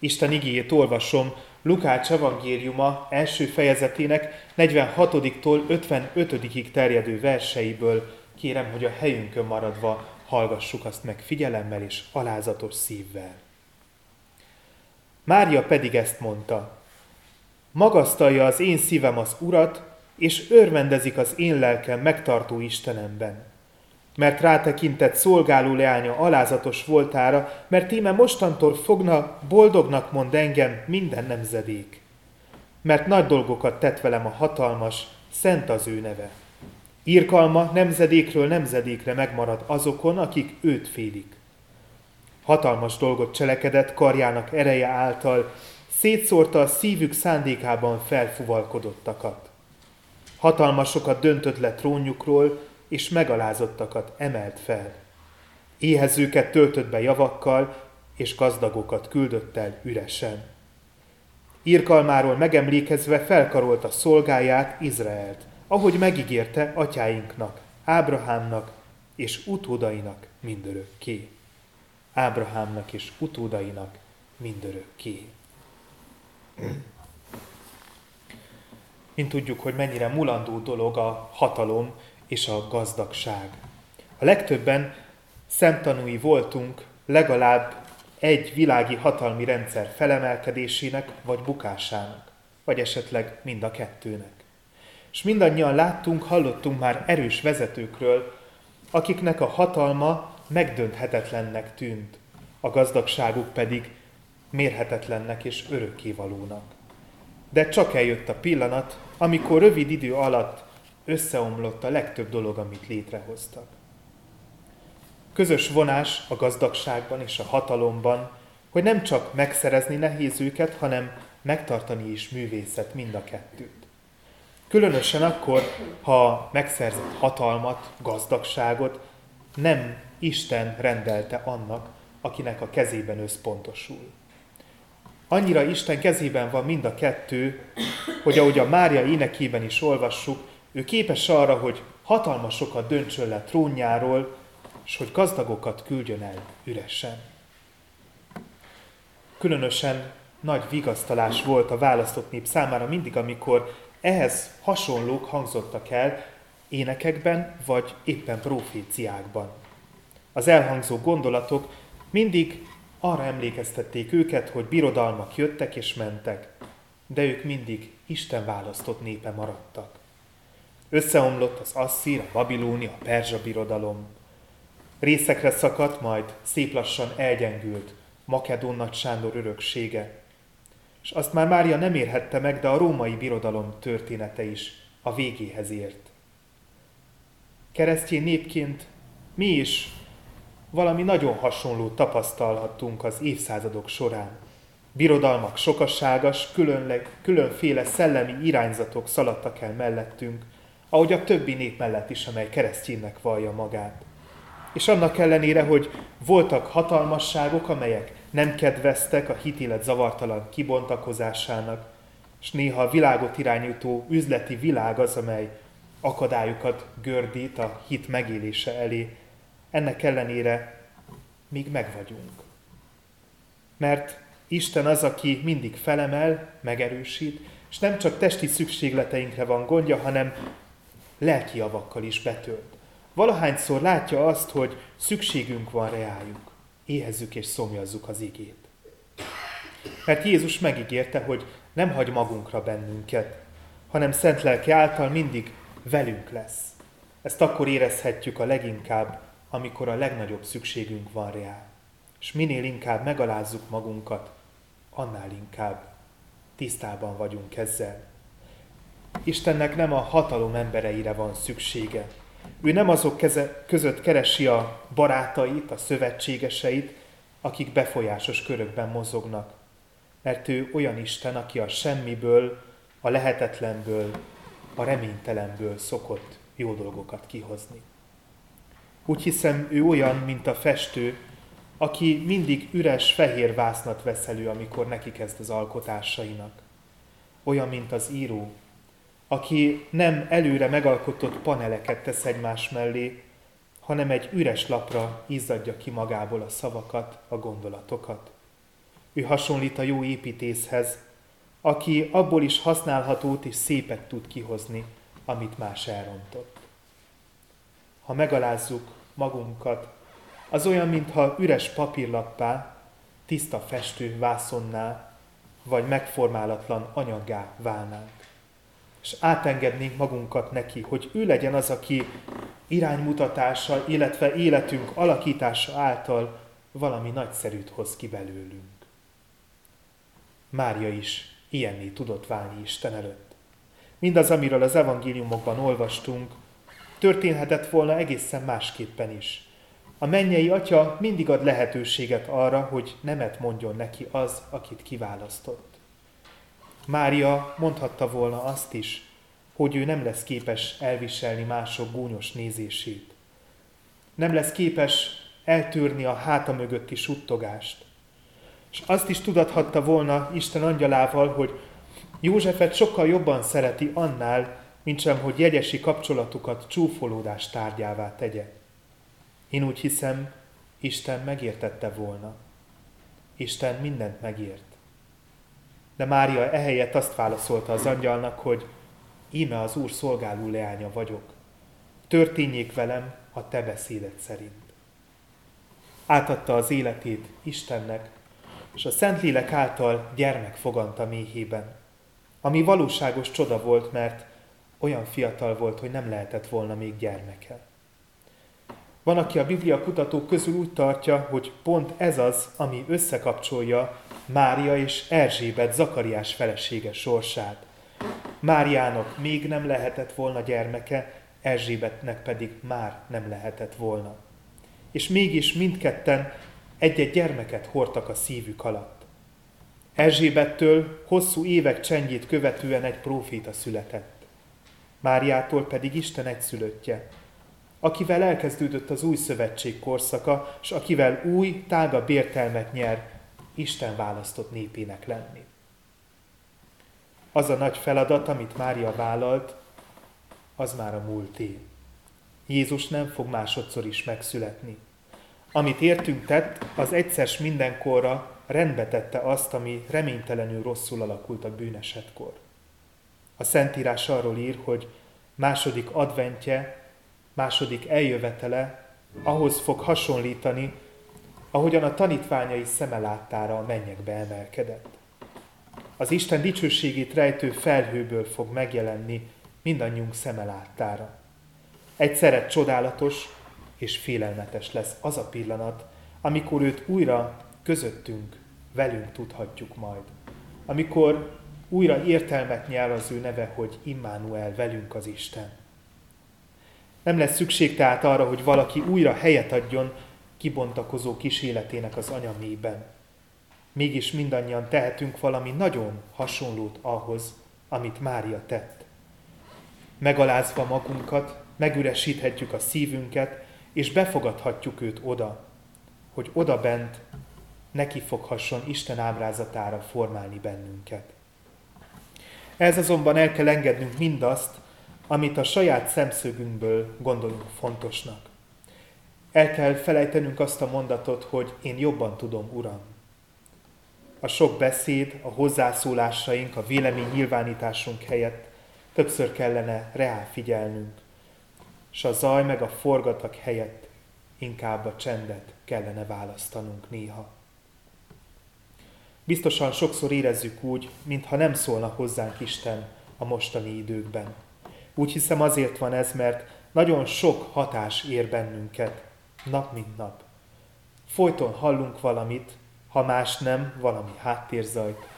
Isten igéjét olvasom Lukács evangéliuma első fejezetének 46-tól 55-ig terjedő verseiből. Kérem, hogy a helyünkön maradva hallgassuk azt meg figyelemmel és alázatos szívvel. Mária pedig ezt mondta. Magasztalja az én szívem az Urat, és örvendezik az én lelkem megtartó Istenemben mert rátekintett szolgáló leánya alázatos voltára, mert íme mostantól fogna, boldognak mond engem minden nemzedék. Mert nagy dolgokat tett velem a hatalmas, szent az ő neve. Írkalma nemzedékről nemzedékre megmarad azokon, akik őt félik. Hatalmas dolgot cselekedett karjának ereje által, szétszórta a szívük szándékában felfuvalkodottakat. Hatalmasokat döntött le trónjukról, és megalázottakat emelt fel. Éhezőket töltött be javakkal, és gazdagokat küldött el üresen. Írkalmáról megemlékezve felkarolta szolgáját, Izraelt, ahogy megígérte atyáinknak, Ábrahámnak és utódainak mindörökké. Ábrahámnak és utódainak mindörökké. Mint tudjuk, hogy mennyire mulandó dolog a hatalom és a gazdagság. A legtöbben szemtanúi voltunk legalább egy világi hatalmi rendszer felemelkedésének vagy bukásának, vagy esetleg mind a kettőnek. És mindannyian láttunk, hallottunk már erős vezetőkről, akiknek a hatalma megdönthetetlennek tűnt, a gazdagságuk pedig mérhetetlennek és örökkévalónak. De csak eljött a pillanat, amikor rövid idő alatt összeomlott a legtöbb dolog, amit létrehoztak. Közös vonás a gazdagságban és a hatalomban, hogy nem csak megszerezni nehéz őket, hanem megtartani is művészet mind a kettőt. Különösen akkor, ha megszerzett hatalmat, gazdagságot nem Isten rendelte annak, akinek a kezében összpontosul. Annyira Isten kezében van mind a kettő, hogy ahogy a Mária énekében is olvassuk, ő képes arra, hogy hatalmasokat döntsön le trónjáról, és hogy gazdagokat küldjön el üresen. Különösen nagy vigasztalás volt a választott nép számára mindig, amikor ehhez hasonlók hangzottak el énekekben vagy éppen proféciákban. Az elhangzó gondolatok mindig arra emlékeztették őket, hogy birodalmak jöttek és mentek, de ők mindig Isten választott népe maradtak. Összeomlott az Asszír, a Babilóni, a Perzsa birodalom. Részekre szakadt, majd szép lassan elgyengült Makedón Nagy Sándor öröksége. És azt már Mária nem érhette meg, de a római birodalom története is a végéhez ért. Keresztény népként mi is valami nagyon hasonló tapasztalhattunk az évszázadok során. Birodalmak sokasságas, különféle szellemi irányzatok szaladtak el mellettünk, ahogy a többi nép mellett is, amely kereszténynek vallja magát. És annak ellenére, hogy voltak hatalmasságok, amelyek nem kedveztek a hitélet zavartalan kibontakozásának, és néha a világot irányító üzleti világ az, amely akadályokat gördít a hit megélése elé, ennek ellenére még megvagyunk. Mert Isten az, aki mindig felemel, megerősít, és nem csak testi szükségleteinkre van gondja, hanem lelki javakkal is betölt. Valahányszor látja azt, hogy szükségünk van reájuk, éhezzük és szomjazzuk az igét. Mert Jézus megígérte, hogy nem hagy magunkra bennünket, hanem szent lelki által mindig velünk lesz. Ezt akkor érezhetjük a leginkább, amikor a legnagyobb szükségünk van rá. És minél inkább megalázzuk magunkat, annál inkább tisztában vagyunk ezzel. Istennek nem a hatalom embereire van szüksége. Ő nem azok keze, között keresi a barátait, a szövetségeseit, akik befolyásos körökben mozognak. Mert ő olyan Isten, aki a semmiből, a lehetetlenből, a reménytelenből szokott jó dolgokat kihozni. Úgy hiszem, ő olyan, mint a festő, aki mindig üres fehér vásznat vesz elő, amikor neki kezd az alkotásainak. Olyan, mint az író, aki nem előre megalkotott paneleket tesz egymás mellé, hanem egy üres lapra izzadja ki magából a szavakat, a gondolatokat. Ő hasonlít a jó építészhez, aki abból is használhatót és szépet tud kihozni, amit más elrontott. Ha megalázzuk magunkat, az olyan, mintha üres papírlappá, tiszta festő vászonná, vagy megformálatlan anyaggá válnánk. És átengednénk magunkat neki, hogy ő legyen az, aki iránymutatása, illetve életünk alakítása által valami nagyszerűt hoz ki belőlünk. Mária is ilyenné tudott válni Isten előtt. Mindaz, amiről az evangéliumokban olvastunk, történhetett volna egészen másképpen is. A mennyei atya mindig ad lehetőséget arra, hogy nemet mondjon neki az, akit kiválasztott. Mária mondhatta volna azt is, hogy ő nem lesz képes elviselni mások gúnyos nézését. Nem lesz képes eltűrni a háta mögötti suttogást. És azt is tudathatta volna Isten angyalával, hogy Józsefet sokkal jobban szereti annál, mint sem, hogy jegyesi kapcsolatukat csúfolódás tárgyává tegye. Én úgy hiszem, Isten megértette volna. Isten mindent megért. De Mária ehelyett azt válaszolta az angyalnak, hogy íme az Úr szolgáló leánya vagyok. Történjék velem a te beszédet szerint. Átadta az életét Istennek, és a Szentlélek által gyermek foganta méhében, ami valóságos csoda volt, mert olyan fiatal volt, hogy nem lehetett volna még gyermeke. Van, aki a Biblia kutatók közül úgy tartja, hogy pont ez az, ami összekapcsolja Mária és Erzsébet Zakariás felesége sorsát. Máriának még nem lehetett volna gyermeke, Erzsébetnek pedig már nem lehetett volna. És mégis mindketten egy-egy gyermeket hordtak a szívük alatt. Erzsébettől hosszú évek csendjét követően egy próféta született. Máriától pedig Isten egyszülöttje, akivel elkezdődött az új szövetség korszaka, és akivel új, tágabb értelmet nyer Isten választott népének lenni. Az a nagy feladat, amit Mária vállalt, az már a múlté. Jézus nem fog másodszor is megszületni. Amit értünk tett, az egyszer mindenkorra rendbe tette azt, ami reménytelenül rosszul alakult a bűnesetkor. A Szentírás arról ír, hogy második adventje, második eljövetele ahhoz fog hasonlítani, ahogyan a tanítványai szeme láttára a mennyekbe emelkedett. Az Isten dicsőségét rejtő felhőből fog megjelenni mindannyiunk szeme láttára. Egyszerre csodálatos és félelmetes lesz az a pillanat, amikor őt újra közöttünk, velünk tudhatjuk majd. Amikor újra értelmet nyel az ő neve, hogy Immanuel velünk az Isten. Nem lesz szükség tehát arra, hogy valaki újra helyet adjon kibontakozó kíséletének az anyamében. Mégis mindannyian tehetünk valami nagyon hasonlót ahhoz, amit Mária tett. Megalázva magunkat, megüresíthetjük a szívünket, és befogadhatjuk őt oda, hogy oda bent neki foghasson Isten ábrázatára formálni bennünket. Ez azonban el kell engednünk mindazt, amit a saját szemszögünkből gondolunk fontosnak. El kell felejtenünk azt a mondatot, hogy én jobban tudom, Uram. A sok beszéd, a hozzászólásaink, a vélemény nyilvánításunk helyett többször kellene reál figyelnünk, és a zaj meg a forgatak helyett inkább a csendet kellene választanunk néha. Biztosan sokszor érezzük úgy, mintha nem szólna hozzánk Isten a mostani időkben. Úgy hiszem azért van ez, mert nagyon sok hatás ér bennünket, nap mint nap. Folyton hallunk valamit, ha más nem, valami háttérzajt.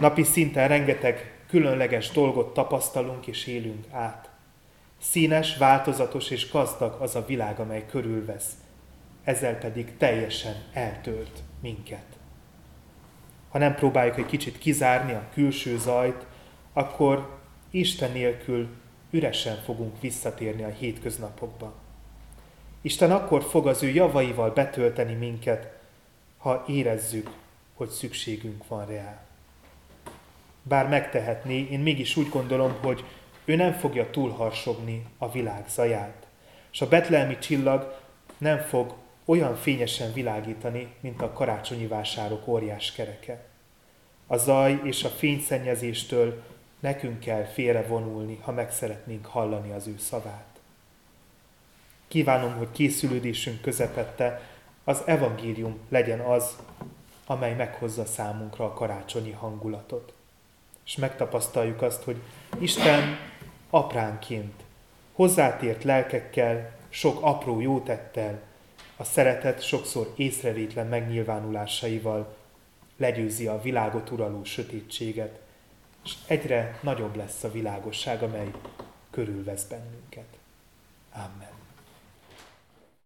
Napi szinten rengeteg különleges dolgot tapasztalunk és élünk át. Színes, változatos és gazdag az a világ, amely körülvesz, ezzel pedig teljesen eltölt minket. Ha nem próbáljuk egy kicsit kizárni a külső zajt, akkor Isten nélkül üresen fogunk visszatérni a hétköznapokba. Isten akkor fog az ő javaival betölteni minket, ha érezzük, hogy szükségünk van rá. Bár megtehetné, én mégis úgy gondolom, hogy ő nem fogja túlharsogni a világ zaját, és a betlehemi csillag nem fog olyan fényesen világítani, mint a karácsonyi vásárok óriás kereke. A zaj és a fényszennyezéstől nekünk kell félrevonulni, ha meg szeretnénk hallani az ő szavát. Kívánom, hogy készülődésünk közepette az evangélium legyen az, amely meghozza számunkra a karácsonyi hangulatot. És megtapasztaljuk azt, hogy Isten apránként, hozzátért lelkekkel, sok apró jótettel, a szeretet sokszor észrevétlen megnyilvánulásaival legyőzi a világot uraló sötétséget, és egyre nagyobb lesz a világosság, amely körülvesz bennünket. Amen.